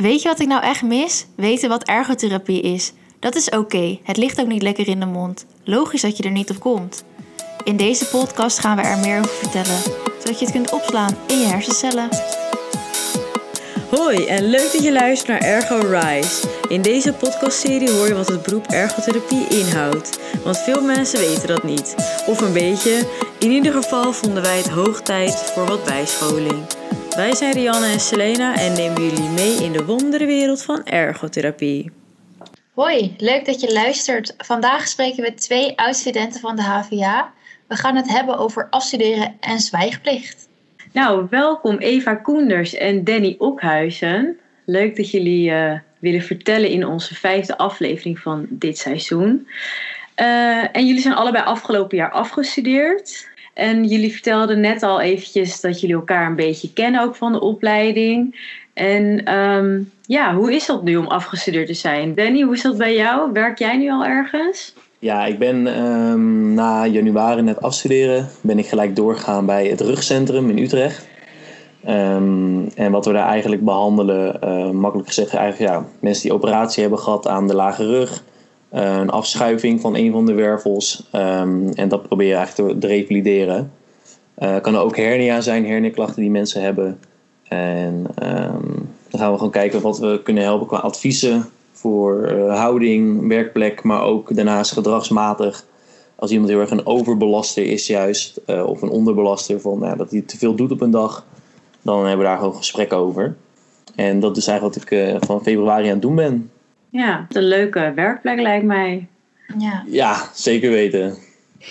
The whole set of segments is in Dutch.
Weet je wat ik nou echt mis? Weten wat ergotherapie is. Dat is oké, het ligt ook niet lekker in de mond. Logisch dat je er niet op komt. In deze podcast gaan we er meer over vertellen, zodat je het kunt opslaan in je hersencellen. Hoi en leuk dat je luistert naar Ergo Rise. In deze podcastserie hoor je wat het beroep ergotherapie inhoudt. Want veel mensen weten dat niet. Of een beetje. In ieder geval vonden wij het hoog tijd voor wat bijscholing. Wij zijn Rianne en Selena en nemen jullie mee in de wonderenwereld van ergotherapie. Hoi, leuk dat je luistert. Vandaag spreken we twee oud-studenten van de HVA. We gaan het hebben over afstuderen en zwijgplicht. Nou, welkom Eva Koenders en Danny Okhuizen. Leuk dat jullie uh, willen vertellen in onze vijfde aflevering van dit seizoen. Uh, en jullie zijn allebei afgelopen jaar afgestudeerd. En jullie vertelden net al eventjes dat jullie elkaar een beetje kennen ook van de opleiding. En um, ja, hoe is dat nu om afgestudeerd te zijn? Danny, hoe is dat bij jou? Werk jij nu al ergens? Ja, ik ben um, na januari net afstuderen. Ben ik gelijk doorgegaan bij het rugcentrum in Utrecht. Um, en wat we daar eigenlijk behandelen, uh, makkelijk gezegd, eigenlijk ja, mensen die operatie hebben gehad aan de lage rug. Uh, een afschuiving van een van de wervels. Um, en dat probeer je eigenlijk te revalideren. Uh, kan ook hernia zijn, herniaklachten die mensen hebben. En dan gaan we gewoon kijken wat we kunnen helpen qua adviezen voor uh, houding, werkplek, maar ook daarnaast gedragsmatig. Als iemand heel erg een overbelaster is, juist, of een onderbelaster, van, nou, dat hij te veel doet op een dag, dan hebben we daar gewoon gesprek over. En dat is eigenlijk wat ik van februari aan het doen ben. Ja, een leuke werkplek lijkt mij. Ja. ja, zeker weten.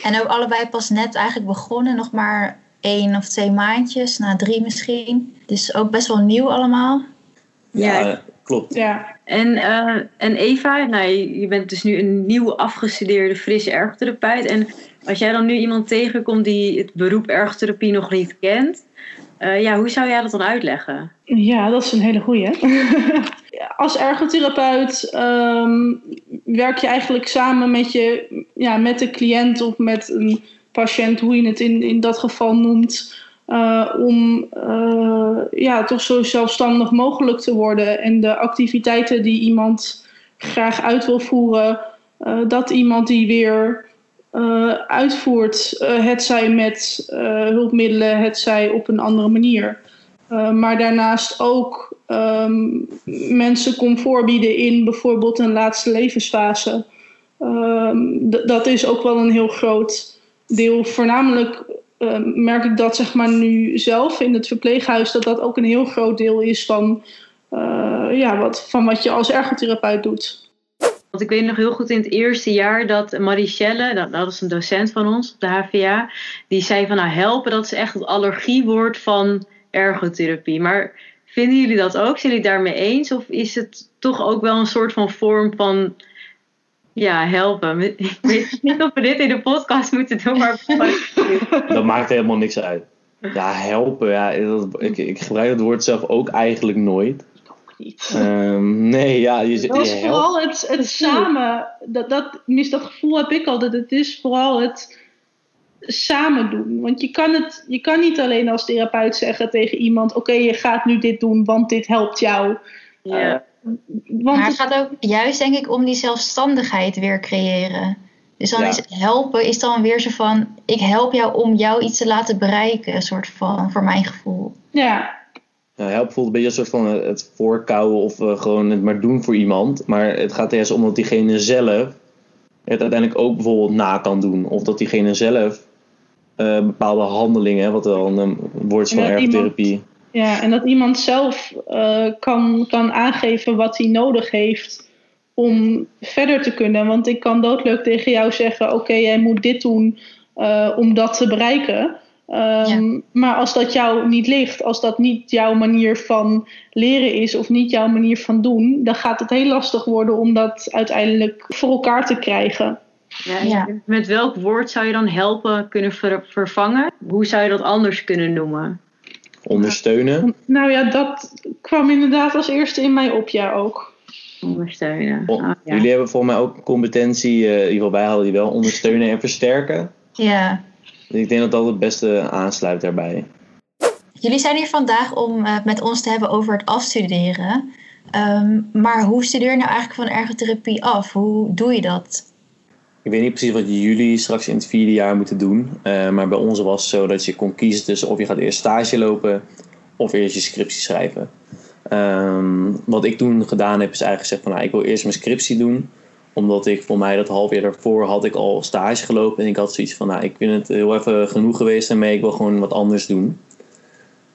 En ook allebei pas net eigenlijk begonnen, nog maar één of twee maandjes, na drie misschien. Dus ook best wel nieuw allemaal. Ja, ja klopt. Ja. En, uh, en Eva, nou, je bent dus nu een nieuw afgestudeerde frisse ergotherapeut. En als jij dan nu iemand tegenkomt die het beroep ergotherapie nog niet kent, uh, ja, hoe zou jij dat dan uitleggen? Ja, dat is een hele goeie. als ergotherapeut um, werk je eigenlijk samen met, je, ja, met de cliënt of met een patiënt, hoe je het in, dat geval noemt. Uh, om uh, ja, toch zo zelfstandig mogelijk te worden. En de activiteiten die iemand graag uit wil voeren, uh, dat iemand die weer uitvoert. het zij met hulpmiddelen, het zij op een andere manier. maar daarnaast ook um, mensen comfort bieden in bijvoorbeeld een laatste levensfase. Um, dat is ook wel een heel groot deel, voornamelijk uh, merk ik dat zeg maar nu zelf in het verpleeghuis dat dat ook een heel groot deel is van, uh, ja, wat, van wat je als ergotherapeut doet. Want ik weet nog heel goed in het eerste jaar dat Marichelle, dat, dat is een docent van ons op de HVA, die zei van nou helpen, dat is echt het allergiewoord van ergotherapie. Maar vinden jullie dat ook? Zijn jullie daarmee eens? Of is het toch ook wel een soort van vorm van ja, helpen. Ik weet niet of we dit in de podcast moeten doen, maar. dat maakt helemaal niks uit. Ja, helpen. Ja, dat, ik, ik gebruik het woord zelf ook eigenlijk nooit. Niet. Um, nee, ja, je, dat is vooral het, het samen. Dat, dat, mis dat gevoel heb ik altijd. Het is vooral het samen doen. Want je kan, het, je kan niet alleen als therapeut zeggen tegen iemand: Oké, okay, je gaat nu dit doen, want dit helpt jou. Ja. Uh, want maar het gaat ook juist, denk ik, om die zelfstandigheid weer creëren. Dus dan ja. is het helpen, is dan weer zo van: ik help jou om jou iets te laten bereiken, een soort van, voor mijn gevoel. Ja. ja help voelt een beetje een soort van het voorkouwen of uh, gewoon het maar doen voor iemand. Maar het gaat juist om dat diegene zelf het uiteindelijk ook bijvoorbeeld na kan doen. Of dat diegene zelf uh, bepaalde handelingen, wat dan een woord is van ergotherapie. Ja, en dat iemand zelf uh, kan, kan aangeven wat hij nodig heeft om verder te kunnen. Want ik kan doodleuk tegen jou zeggen: Oké, okay, jij moet dit doen uh, om dat te bereiken. Um, ja. Maar als dat jou niet ligt, als dat niet jouw manier van leren is of niet jouw manier van doen, dan gaat het heel lastig worden om dat uiteindelijk voor elkaar te krijgen. Ja, ja. Met welk woord zou je dan helpen kunnen ver vervangen? Hoe zou je dat anders kunnen noemen? Ondersteunen? Nou ja, dat kwam inderdaad als eerste in mij op, ja ook. Ondersteunen. Oh, ja. Jullie hebben volgens mij ook competentie, uh, in ieder geval wij hadden die wel, ondersteunen en versterken. Ja. Ik denk dat dat het beste aansluit daarbij. Jullie zijn hier vandaag om uh, met ons te hebben over het afstuderen. Ehm, maar hoe studeer je nou eigenlijk van ergotherapie af? Hoe doe je dat? Ik weet niet precies wat jullie straks in het vierde jaar moeten doen. Uh, maar bij ons was het zo dat je kon kiezen tussen of je gaat eerst stage lopen of eerst je scriptie schrijven. Um, wat ik toen gedaan heb is eigenlijk gezegd van nou, ik wil eerst mijn scriptie doen. Omdat ik voor mij dat half jaar daarvoor had ik al stage gelopen. En ik had zoiets van nou ik vind het heel even genoeg geweest daarmee. Ik wil gewoon wat anders doen.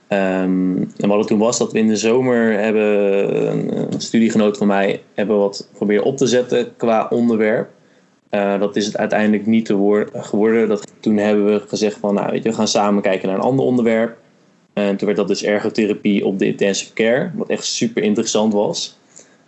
Um, en wat het toen was dat we in de zomer hebben een, een studiegenoot van mij hebben wat proberen op te zetten qua onderwerp. Uh, dat is het uiteindelijk niet te geworden. Dat, toen hebben we gezegd van nou weet je, we gaan samen kijken naar een ander onderwerp. En toen werd dat dus ergotherapie op de intensive care, wat echt super interessant was.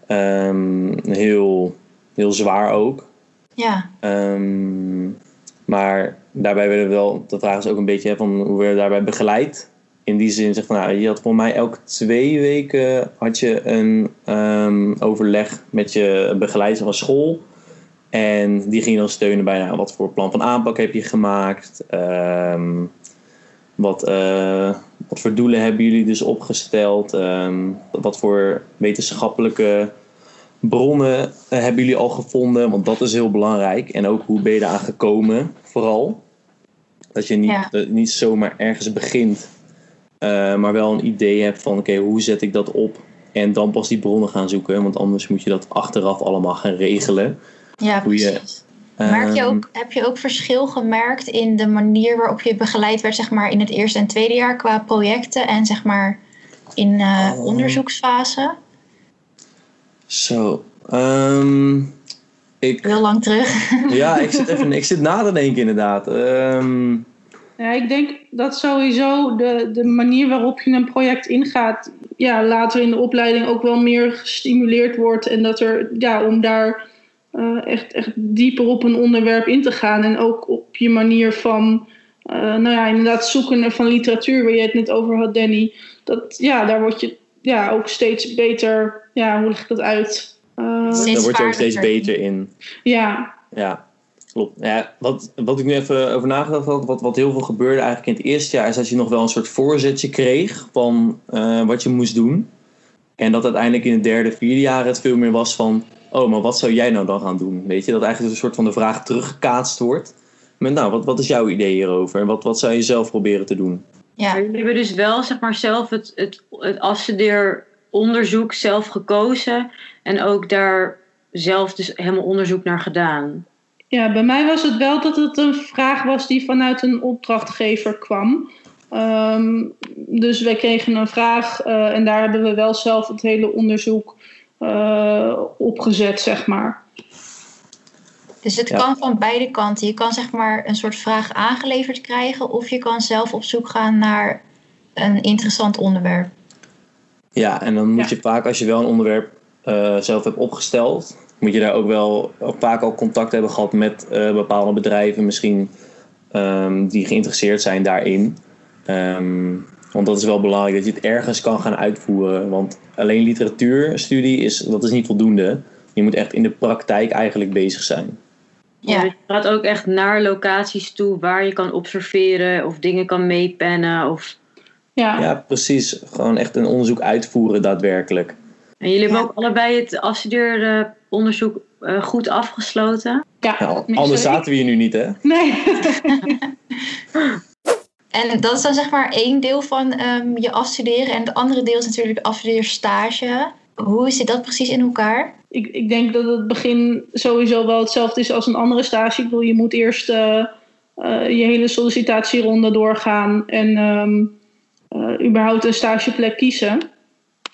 Um, heel, heel zwaar ook. Ja. Um, maar daarbij werden we wel, dat vragen ze ook een beetje hè, van hoe werden we daarbij begeleid. In die zin zeg van, nou, je had voor mij elke twee weken had je een um, overleg met je begeleider van school. En die ging dan steunen bij nou, wat voor plan van aanpak heb je gemaakt. Um, wat, uh, wat voor doelen hebben jullie dus opgesteld? Um, wat voor wetenschappelijke bronnen uh, hebben jullie al gevonden? Want dat is heel belangrijk. En ook hoe ben je eraan gekomen, vooral. Dat je niet, ja. uh, niet zomaar ergens begint, uh, maar wel een idee hebt van: oké, okay, hoe zet ik dat op? En dan pas die bronnen gaan zoeken, want anders moet je dat achteraf allemaal gaan regelen. Ja, precies. Merk je ook, heb je ook verschil gemerkt in de manier waarop je begeleid werd, zeg maar, in het eerste en tweede jaar qua projecten en zeg maar in uh, oh. onderzoeksfase? Zo, um, ik. Heel lang terug. ja, ik zit even, ik zit na te denken inderdaad. Um, ja, ik denk dat sowieso de, de manier waarop je een project ingaat, ja, later in de opleiding ook wel meer gestimuleerd wordt en dat er, ja, om daar uh, echt, echt dieper op een onderwerp in te gaan. En ook op je manier van, uh, nou ja, inderdaad zoeken van literatuur, waar je het net over had, Danny. Dat, ja, daar word je ja, ook steeds beter, ja, hoe leg ik dat uit? Uh, daar word je ook steeds beter in. Ja. Ja, klopt. Ja, wat, wat ik nu even over nagedacht had, wat, wat heel veel gebeurde eigenlijk in het eerste jaar, is dat je nog wel een soort voorzetje kreeg van wat je moest doen. En dat uiteindelijk in het derde, vierde jaar het veel meer was van oh, maar wat zou jij nou dan gaan doen? Weet je, dat eigenlijk een soort van de vraag teruggekaatst wordt. Met nou, wat, wat is jouw idee hierover? En wat, wat zou je zelf proberen te doen? Ja, jullie hebben dus wel zeg maar zelf het, het, het afstudeeronderzoek zelf gekozen. En ook daar zelf dus helemaal onderzoek naar gedaan. Ja, bij mij was het wel dat het een vraag was die vanuit een opdrachtgever kwam. Um, dus wij kregen een vraag uh, en daar hebben we wel zelf het hele onderzoek uh, opgezet, zeg maar. Dus het ja. kan van beide kanten. Je kan zeg maar een soort vraag aangeleverd krijgen, of je kan zelf op zoek gaan naar een interessant onderwerp. Ja, en dan moet ja. je vaak, als je wel een onderwerp uh, zelf hebt opgesteld, moet je daar ook wel vaak al contact hebben gehad met uh, bepaalde bedrijven, misschien um, die geïnteresseerd zijn daarin. Um, want dat is wel belangrijk, dat je het ergens kan gaan uitvoeren. Want alleen literatuurstudie is, dat is niet voldoende. Je moet echt in de praktijk eigenlijk bezig zijn. Ja, dus je gaat ook echt naar locaties toe waar je kan observeren of dingen kan meepennen. Of... Ja. ja, precies. Gewoon echt een onderzoek uitvoeren daadwerkelijk. En jullie hebben ja. ook allebei het afstudeeronderzoek uh, goed afgesloten? Ja, ja anders zaten we hier nu niet, hè? Nee. En dat is dan zeg maar één deel van um, je afstuderen. En het andere deel is natuurlijk afstudeerstage. Hoe zit dat precies in elkaar? Ik, ik denk dat het begin sowieso wel hetzelfde is als een andere stage. Ik bedoel, je moet eerst uh, uh, je hele sollicitatieronde doorgaan en um, uh, überhaupt een stageplek kiezen.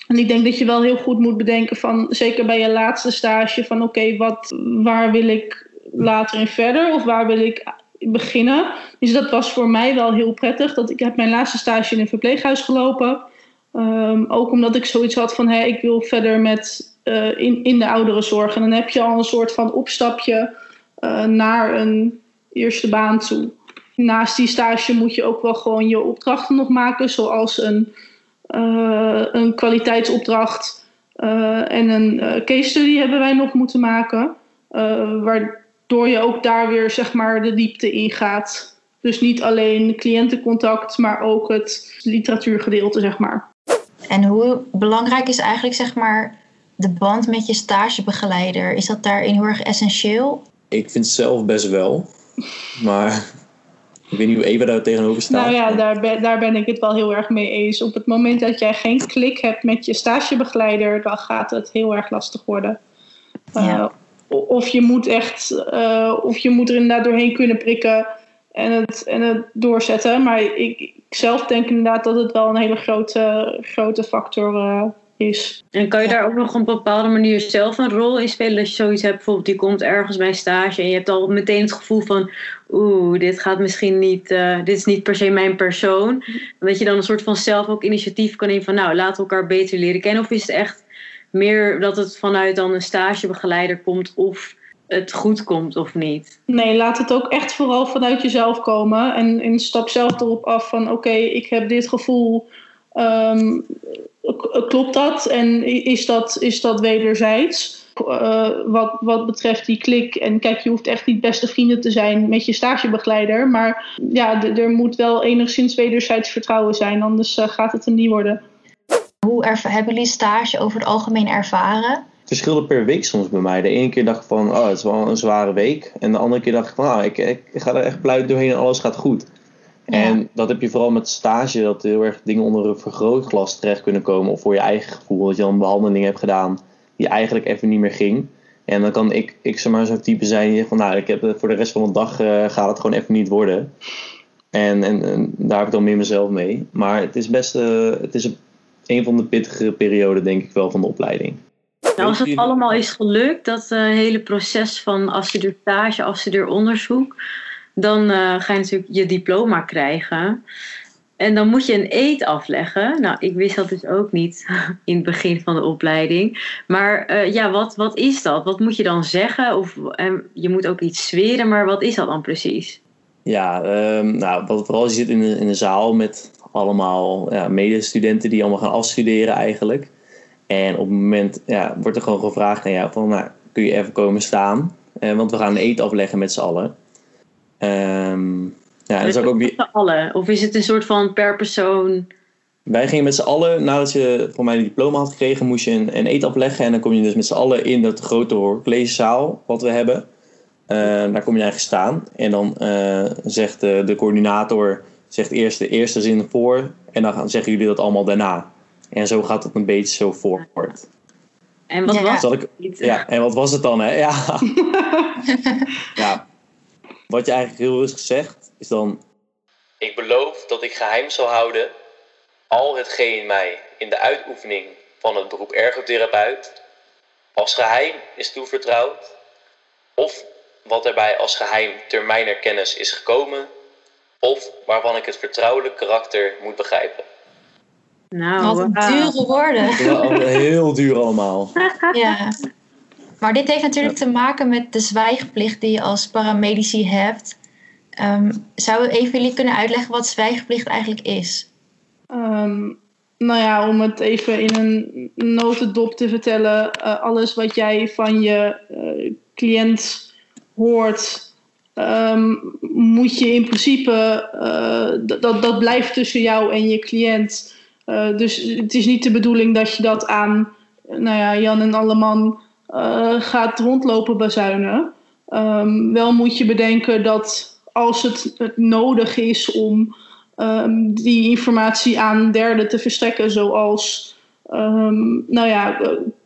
En ik denk dat je wel heel goed moet bedenken van, zeker bij je laatste stage, van oké, wat waar wil ik later in verder? Of waar wil ik beginnen. Dus dat was voor mij wel heel prettig. Dat ik heb mijn laatste stage in een verpleeghuis gelopen. Um, ook omdat ik zoiets had van hey, ik wil verder met uh, in, in de ouderenzorg. En dan heb je al een soort van opstapje uh, naar een eerste baan toe. Naast die stage moet je ook wel gewoon je opdrachten nog maken, zoals een, uh, een kwaliteitsopdracht en een case study hebben wij nog moeten maken. waar, Waardoor je ook daar weer zeg maar de diepte in gaat. Dus niet alleen cliëntencontact, maar ook het literatuurgedeelte, zeg maar. En hoe belangrijk is eigenlijk zeg maar de band met je stagebegeleider, is dat daarin heel erg essentieel? Ik vind het zelf best wel. Maar ik weet niet hoe Eva daar tegenover staat. Nou ja, daar ben, daar ben ik het wel heel erg mee eens. Op het moment dat jij geen klik hebt met je stagebegeleider, dan gaat het heel erg lastig worden. Ja. Uh, of je moet echt, uh, of je moet er inderdaad doorheen kunnen prikken en het, en het doorzetten. Maar ik, ik zelf denk inderdaad dat het wel een hele grote, grote factor uh, is. En kan je daar ook nog op een bepaalde manier zelf een rol in spelen? Als je zoiets hebt, bijvoorbeeld je komt ergens bij stage en je hebt al meteen het gevoel van oeh, dit gaat misschien niet, uh, dit is niet per se mijn persoon. Dat je dan een soort van zelf ook initiatief kan nemen van nou, laten we elkaar beter leren kennen. Of is het echt meer dat het vanuit dan een stagebegeleider komt of het goed komt of niet? Nee, laat het ook echt vooral vanuit jezelf komen. En, en stap zelf erop af van oké, ik heb dit gevoel. Um, klopt dat? En is dat, is dat wederzijds? Uh, wat, wat betreft die klik. En kijk, je hoeft echt niet beste vrienden te zijn met je stagebegeleider. Maar ja, er moet wel enigszins wederzijds vertrouwen zijn. Anders uh, gaat het er niet worden. Hoe hebben jullie stage over het algemeen ervaren? Het verschilde per week soms bij mij. De ene keer dacht ik van, oh, het is wel een zware week. En de andere keer dacht ik van, oh, ik, ik ga er echt blij doorheen en alles gaat goed. Ja. En dat heb je vooral met stage, dat heel erg dingen onder een vergrootglas terecht kunnen komen. Of voor je eigen gevoel, dat je dan een behandeling hebt gedaan die eigenlijk even niet meer ging. En dan kan ik, ik zeg maar, zo'n type zijn die zegt van, nou, ik heb voor de rest van de dag uh, gaat het gewoon even niet worden. En, en, en, daar heb ik dan meer mezelf mee. Maar het is best, uh, het is een van de pittige perioden, denk ik wel, van de opleiding. Nou, als het allemaal is gelukt, dat uh, hele proces van afstudeerstage, afstudeeronderzoek, dan uh, ga je natuurlijk je diploma krijgen. En dan moet je een eet afleggen. Nou, ik wist dat dus ook niet in het begin van de opleiding. Maar uh, ja, wat, wat is dat? Wat moet je dan zeggen? Of je moet ook iets zweren, maar wat is dat dan precies? Ja, um, nou, wat vooral je zit in de, in de zaal met allemaal ja, medestudenten die allemaal gaan afstuderen eigenlijk. En op het moment ja, wordt er gewoon gevraagd naar jou van, nou, kun je even komen staan? Uh, want we gaan een eet afleggen met z'n allen. Um, ja, dus ook met z'n allen? Of is het een soort van per persoon? Wij gingen met z'n allen, nadat je voor mij een diploma had gekregen, moest je een, een eet afleggen. En dan kom je dus met z'n allen in dat grote collegezaal wat we hebben. Uh, daar kom je eigenlijk staan. En dan uh, zegt de, de coördinator zegt eerst de eerste zin voor. En dan gaan, zeggen jullie dat allemaal daarna. En zo gaat het een beetje zo voort. En wat, ja. was, ik, ja, en wat was het dan? Hè? Ja. ja. Wat je eigenlijk heel rustig zegt, is dan... Ik beloof dat ik geheim zal houden al hetgeen mij in de uitoefening van het beroep ergotherapeut als geheim is toevertrouwd, of wat erbij als geheim termijnerkennis is gekomen, of waarvan ik het vertrouwelijk karakter moet begrijpen. Nou, wat dure woorden. Ja, heel duur allemaal. ja. Maar dit heeft natuurlijk te maken met de zwijgplicht die je als paramedici hebt. Um, zou even jullie kunnen uitleggen wat zwijgplicht eigenlijk is? Um, nou ja, om het even in een notendop te vertellen. Uh, alles wat jij van je uh, cliënt hoort, um, moet je in principe, uh, dat, dat blijft tussen jou en je cliënt. dus het is niet de bedoeling dat je dat aan nou ja, Jan en Alleman uh, gaat rondlopen bazuinen. Um, wel moet je bedenken dat als het, het nodig is om um, die informatie aan derden te verstrekken, zoals nou ja,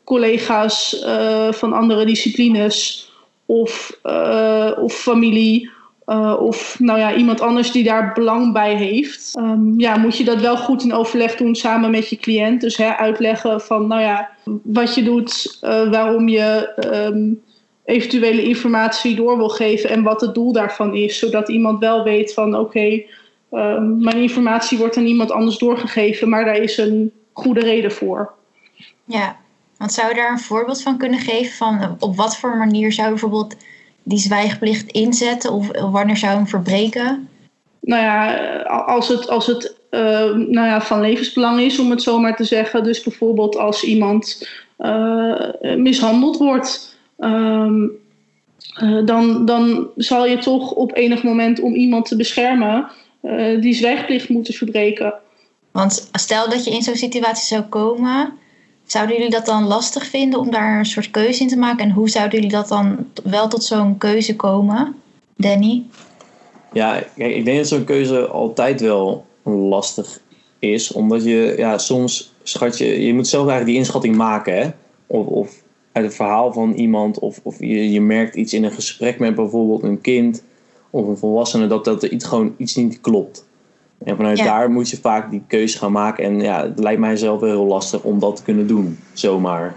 collega's van andere disciplines of, uh, of familie. Uh, of nou ja, iemand anders die daar belang bij heeft. Um, ja, moet je dat wel goed in overleg doen samen met je cliënt. Dus hè, uitleggen van nou ja, wat je doet, uh, waarom je um, eventuele informatie door wil geven en wat het doel daarvan is. Zodat iemand wel weet van oké, um, mijn informatie wordt aan iemand anders doorgegeven, maar daar is een goede reden voor. Ja, want zou je daar een voorbeeld van kunnen geven van op wat voor manier zou bijvoorbeeld die zwijgplicht inzetten of wanneer zou je hem verbreken? Nou ja, als het, als het uh, nou ja, van levensbelang is, om het zo maar te zeggen. Dus bijvoorbeeld als iemand uh, mishandeld wordt, uh, dan, dan zal je toch op enig moment om iemand te beschermen die zwijgplicht moeten verbreken. Want stel dat je in zo'n situatie zou komen, Zouden jullie dat dan lastig vinden om daar een soort keuze in te maken? En hoe zouden jullie dat dan wel tot zo'n keuze komen? Danny? Ja, ik denk dat zo'n keuze altijd wel lastig is. Omdat je ja, soms schat je... Je moet zelf eigenlijk die inschatting maken, hè. Of, of uit het verhaal van iemand. Of, of je, je merkt iets in een gesprek met bijvoorbeeld een kind of een volwassene. Dat, dat er iets, gewoon iets niet klopt. En vanuit Ja. daar moet je vaak die keuze gaan maken. En ja, het lijkt mij zelf wel heel lastig om dat te kunnen doen. Zomaar.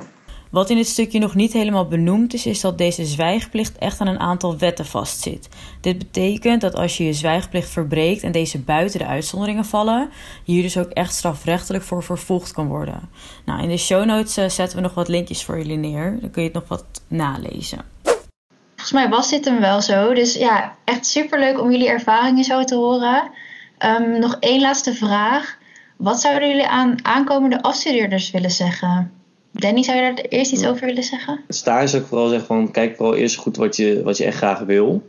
Wat in dit stukje nog niet helemaal benoemd is, is dat deze zwijgplicht echt aan een aantal wetten vastzit. Dit betekent dat als je je zwijgplicht verbreekt en deze buiten de uitzonderingen vallen, je hier dus ook echt strafrechtelijk voor vervolgd kan worden. Nou, in de show notes eh, zetten we nog wat linkjes voor jullie neer. Dan kun je het nog wat nalezen. Volgens mij was dit hem wel zo. Dus ja, echt superleuk om jullie ervaringen zo te horen. Ehm, nog één laatste vraag. Wat zouden jullie aan aankomende afstudeerders willen zeggen? Danny, zou je daar eerst iets over willen zeggen? stage zou ik vooral zeggen van kijk vooral eerst goed wat je, wat je echt graag wil.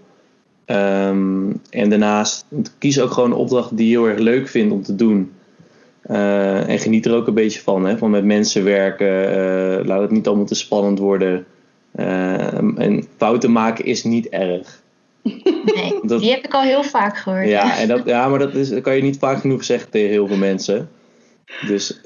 Ehm, en daarnaast kies ook gewoon een opdracht die je heel erg leuk vindt om te doen. Eh, en geniet er ook een beetje van. Hè? Van met mensen werken. eh, laat het niet allemaal te spannend worden. Eh, en fouten maken is niet erg. Nee, Dat- die heb ik al heel vaak gehoord. Ja, en dat, ja maar dat, is, dat kan je niet vaak genoeg zeggen tegen heel veel mensen. Dus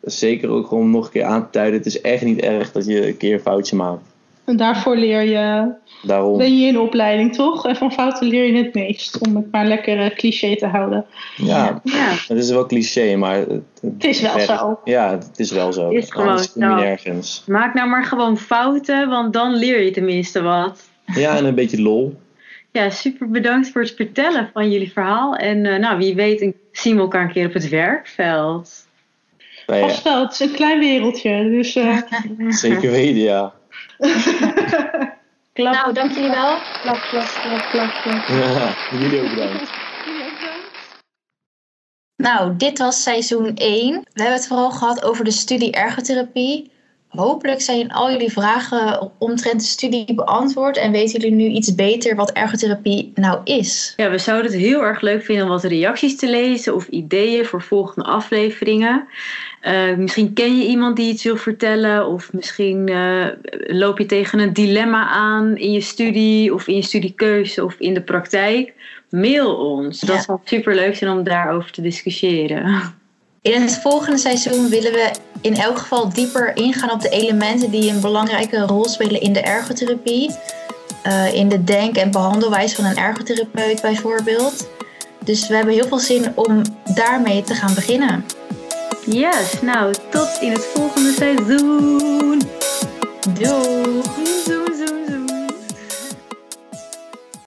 zeker ook gewoon nog een keer aan te duiden. Het is echt niet erg dat je een keer een foutje maakt. En daarvoor leer je, Daarom. ben je in opleiding, toch? En van fouten leer je het meest. Om het maar lekker cliché te houden. Ja, Ja, Het is wel cliché, maar het, Het is wel zo. Ja, het is wel zo. Is gewoon Anders kom je zo. nergens. maak nou maar gewoon fouten, want dan leer je tenminste wat. Ja, en een beetje lol. Ja, super bedankt voor het vertellen van jullie verhaal. En eh, nou, wie weet zien we elkaar een keer op het werkveld. Nou ja, Vast wel, het is een klein wereldje. Dus eh, zeker weten, ja. klap, Nou, dank jullie wel. klap, klap, klap, klap, klap. ja. Jullie ook bedankt. Nou, dit was seizoen 1. We hebben het vooral gehad over de studie ergotherapie. Hopelijk zijn al jullie vragen omtrent de studie beantwoord en weten jullie nu iets beter wat ergotherapie nou is. Ja, we zouden het heel erg leuk vinden om wat reacties te lezen of ideeën voor volgende afleveringen. Eh, misschien ken je iemand die iets wil vertellen, of misschien eh, loop je tegen een dilemma aan in je studie, of in je studiekeuze, of in de praktijk. Mail ons. Dat zou super leuk zijn om daarover te discussiëren. In het volgende seizoen willen we in elk geval dieper ingaan op de elementen die een belangrijke rol spelen in de ergotherapie. Eh, in de denk- en behandelwijze van een ergotherapeut bijvoorbeeld. Dus we hebben heel veel zin om daarmee te gaan beginnen. Yes, nou tot in het volgende seizoen. Doei!